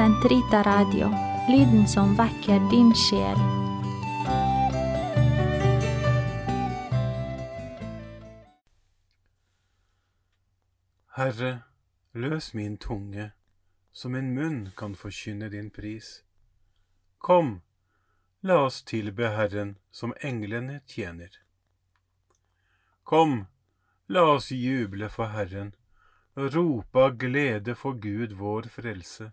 Sentrita Radio, lyden som vekker din sjel. Herre, løs min tunge, så min munn kan forkynne din pris. Kom, la oss tilbe Herren som englene tjener. Kom, la oss juble for Herren rope av glede for Gud vår frelse.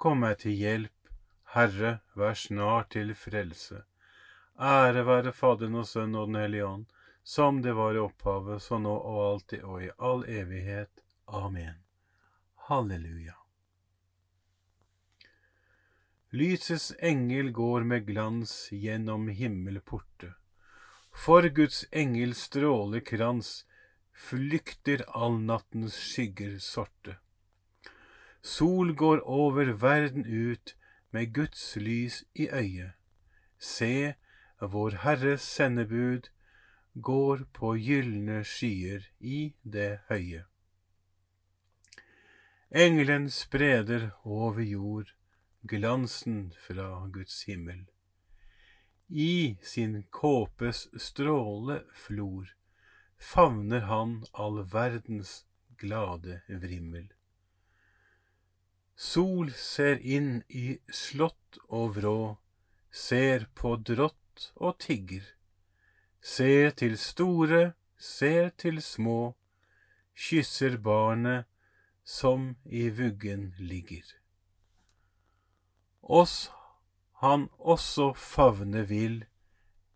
kom meg til hjelp, Herre, vær snart til frelse. Ære være Faderen og Sønnen og Den hellige ånd, som det var i opphavet, så nå og alltid og i all evighet. Amen. Halleluja. Lysets engel går med glans gjennom himmelporte. For Guds engel strålekrans flykter all nattens skygger sorte. Sol går over verden ut med Guds lys i øyet. Se, vår Herres sendebud går på gylne skyer i det høye. Engelen spreder over jord glansen fra Guds himmel. I sin kåpes stråle flor favner han all verdens glade vrimmel. Sol ser inn i slott og vrå, ser på drott og tigger Ser til store, ser til små, kysser barnet som i vuggen ligger. Oss han også favne vil,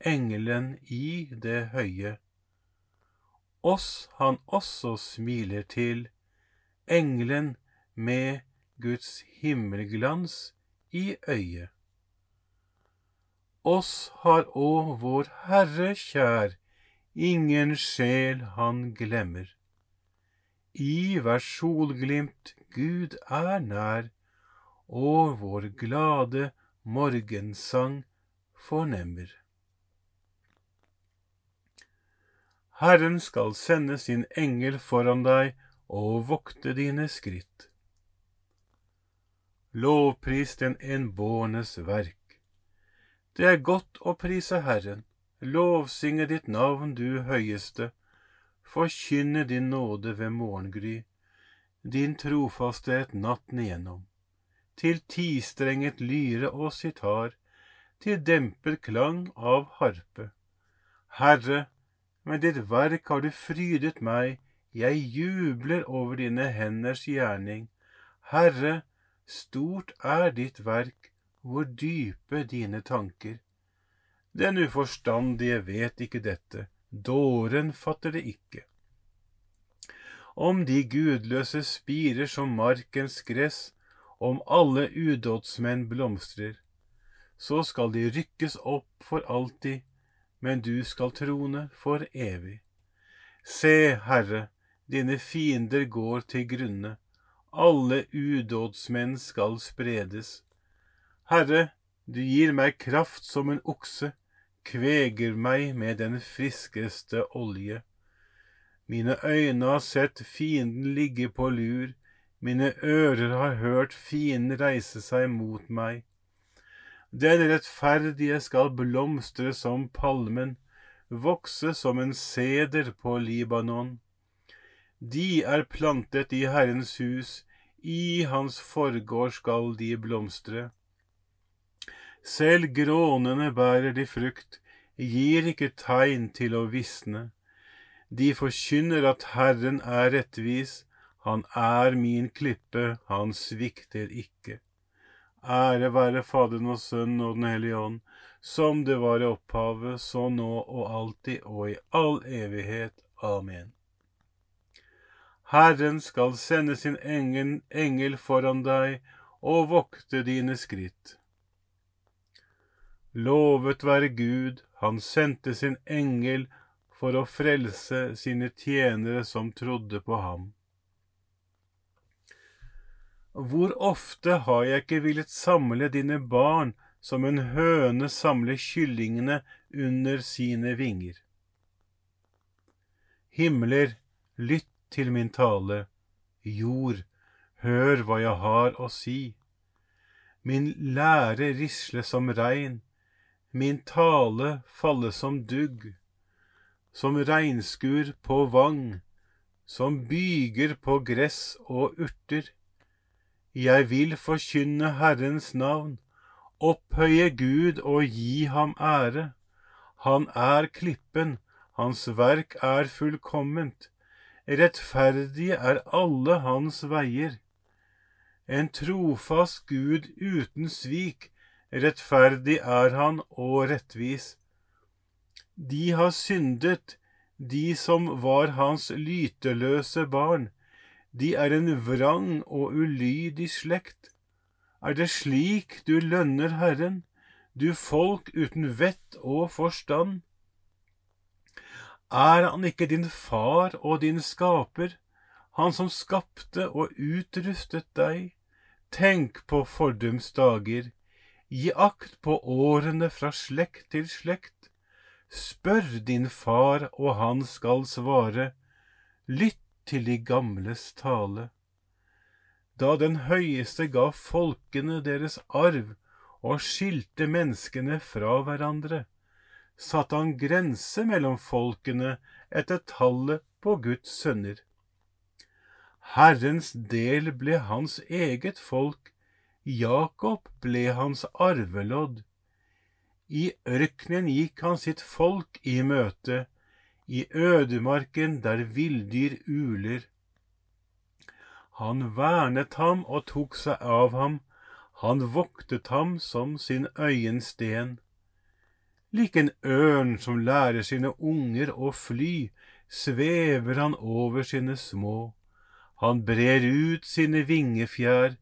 engelen i det høye. Oss han også smiler til, engelen med Guds himmelglans i øyet. Oss har òg vår Herre kjær, ingen sjel han glemmer. I hver solglimt Gud er nær, og vår glade morgensang fornemmer. Herren skal sende sin engel foran deg og vokte dine skritt. Lovpris den enbårnes verk. Det er godt å prise Herren, lovsynge ditt navn, du høyeste, forkynne din nåde ved morgengry, din trofasthet natten igjennom, til tistrenget lyre og sitar, til dempet klang av harpe. Herre, med ditt verk har du frydet meg, jeg jubler over dine henders gjerning. Herre, stort er ditt verk, hvor dype dine tanker. Den uforstandige vet ikke dette, dåren fatter det ikke. Om de gudløse spirer som markens gress, om alle udådsmenn blomstrer, så skal de rykkes opp for alltid, men du skal trone for evig. Se, Herre, dine fiender går til grunne, alle udådsmenn skal spredes. Herre, Du gir meg kraft som en okse, kveger meg med den friskeste olje. Mine øyne har sett fienden ligge på lur, mine ører har hørt fienden reise seg mot meg. Den rettferdige skal blomstre som palmen, vokse som en seder på Libanon. De er plantet i Herrens hus, i hans forgård skal de blomstre. Selv grånene bærer de frukt, gir ikke tegn til å visne. De forkynner at Herren er rettvis, han er min klippe, han svikter ikke. Ære være Faderen og Sønnen og Den hellige ånd, som det var i opphavet, så nå og alltid og i all evighet. Amen. Herren skal sende sin engel, engel foran deg og vokte dine skritt. Lovet være Gud, han sendte sin engel for å frelse sine tjenere som trodde på ham. Hvor ofte har jeg ikke villet samle dine barn som en høne samler kyllingene under sine vinger? Himler, lytt til min tale, jord, hør hva jeg har å si. Min lære risle som regn, min tale falle som dugg, som regnskur på vang, som byger på gress og urter. Jeg vil forkynne Herrens navn, opphøye Gud og gi ham ære. Han er klippen, hans verk er fullkomment, rettferdige er alle hans veier. En trofast Gud uten svik, Rettferdig er han og rettvis. De har syndet, de som var hans lyteløse barn. De er en vrang og ulydig slekt. Er det slik du lønner Herren, du folk uten vett og forstand? Er han ikke din far og din skaper, han som skapte og utrustet deg? Tenk på fordums dager Gi akt på årene fra slekt til slekt. Spør din far, og han skal svare. Lytt til de gamles tale. Da den høyeste ga folkene deres arv og skilte menneskene fra hverandre, satte han grense mellom folkene etter tallet på Guds sønner. Herrens del ble hans eget folk, Jakob ble hans arvelodd. I ørkenen gikk han sitt folk i møte, i ødemarken der villdyr uler. Han vernet ham og tok seg av ham, han voktet ham som sin øyensten. Lik en ørn som lærer sine unger å fly, svever han over sine små. Han brer ut sine vingefjær,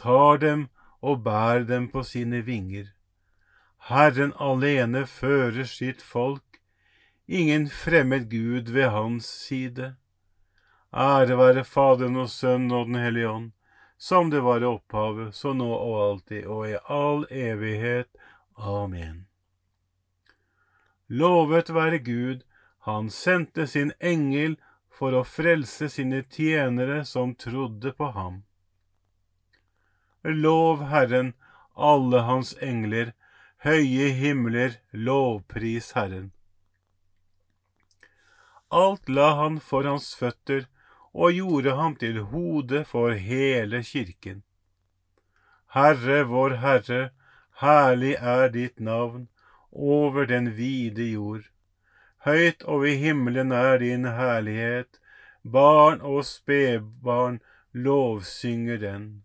tar dem og bærer dem på sine vinger. Herren alene fører sitt folk, ingen fremmed Gud ved hans side. Ære være Faderen og Sønnen og Den hellige ånd, som det var i opphavet, så nå og alltid og i all evighet. Amen. Lovet være Gud, han sendte sin engel for å frelse sine tjenere som trodde på ham. Lov Herren, alle hans engler, høye himler, lovpris Herren. Alt la han for hans føtter og gjorde ham til hode for hele kirken. Herre vår Herre, herlig er ditt navn over den vide jord. Høyt over himmelen er din herlighet, barn og spedbarn lovsynger den.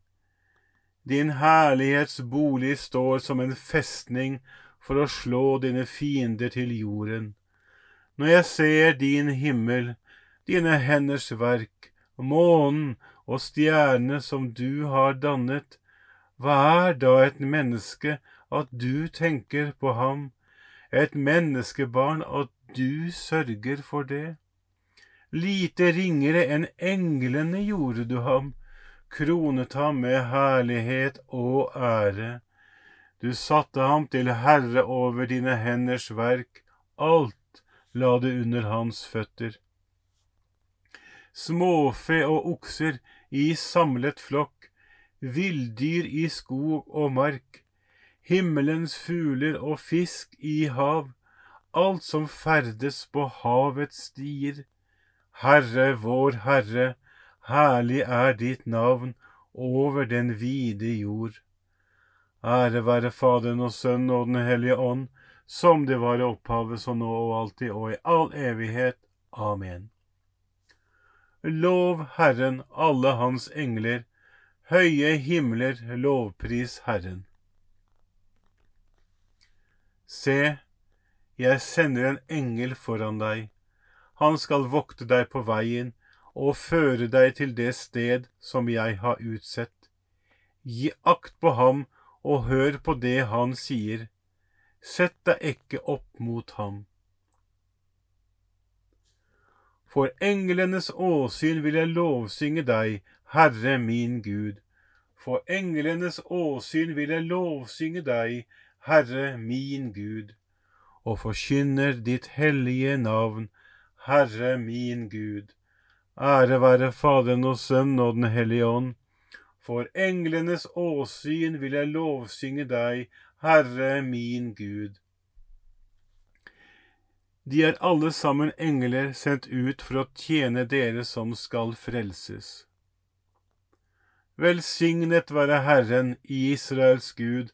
Din herlighetsbolig står som en festning for å slå dine fiender til jorden. Når jeg ser din himmel, dine henders verk, månen og stjernene som du har dannet, hva er da et menneske at du tenker på ham, et menneskebarn at du sørger for det? Lite ringere enn englene gjorde du ham, kronet ham med herlighet og ære. Du satte ham til herre over dine henders verk, alt la du under hans føtter. Småfe og okser i samlet flokk, villdyr i skog og mark, himmelens fugler og fisk i hav, alt som ferdes på havets stier. Herre vår Herre, herlig er ditt navn over den vide jord. Ære være Faderen og Sønnen og Den hellige ånd, som det var i opphavet, så nå og alltid og i all evighet. Amen. Lov Herren, alle hans engler, høye himler, lovpris Herren. Se, jeg sender en engel foran deg. Han skal vokte deg på veien og føre deg til det sted som jeg har utsett. Gi akt på ham og hør på det han sier. Sett deg ikke opp mot ham. For englenes åsyn vil jeg lovsynge deg, Herre min Gud. For englenes åsyn vil jeg lovsynge deg, Herre min Gud, og forkynner ditt hellige navn, Herre min Gud. Ære være Faderen og Sønnen og Den hellige ånd for englenes åsyn vil jeg lovsynge deg, Herre min Gud. De er alle sammen engler sendt ut for å tjene dere som skal frelses. Velsignet være Herren, Israels Gud,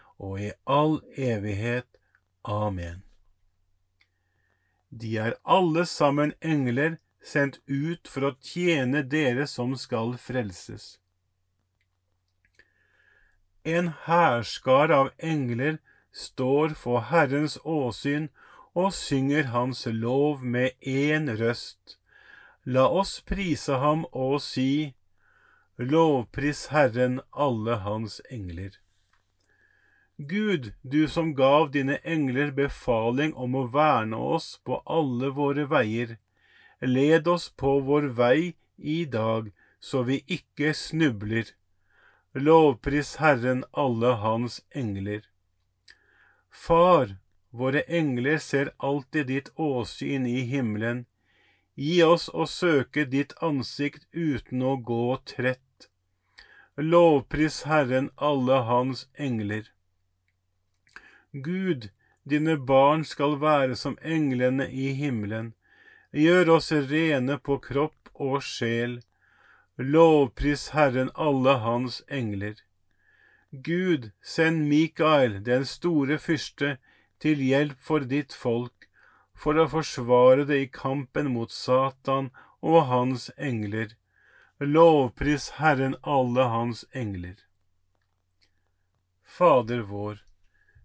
og i all evighet. Amen. De er alle sammen engler sendt ut for å tjene dere som skal frelses. En hærskar av engler står for Herrens åsyn og synger Hans lov med én røst. La oss prise ham og si, Lovpris Herren alle hans engler. Gud, du som gav dine engler befaling om å verne oss på alle våre veier, Led oss på vår vei i dag, så vi ikke snubler. Lovpris Herren alle hans engler. Far, våre engler ser alltid ditt åsyn i himmelen. Gi oss å søke ditt ansikt uten å gå trett. Lovpris Herren alle hans engler. Gud, dine barn skal være som englene i himmelen. Gjør oss rene på kropp og sjel. Lovpris Herren alle hans engler. Gud, send Mikael, den store fyrste, til hjelp for ditt folk, for å forsvare det i kampen mot Satan og hans engler. Lovpris Herren alle hans engler. Fader vår,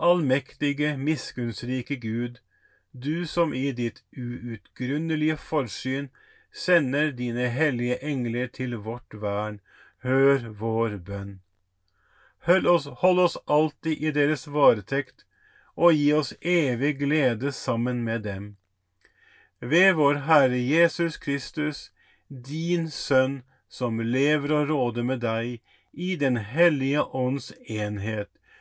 Allmektige, miskunnsrike Gud, du som i ditt uutgrunnelige forsyn sender dine hellige engler til vårt vern, hør vår bønn. Hold oss, hold oss alltid i deres varetekt, og gi oss evig glede sammen med dem. Ved vår Herre Jesus Kristus, din Sønn, som lever og råder med deg i Den hellige ånds enhet,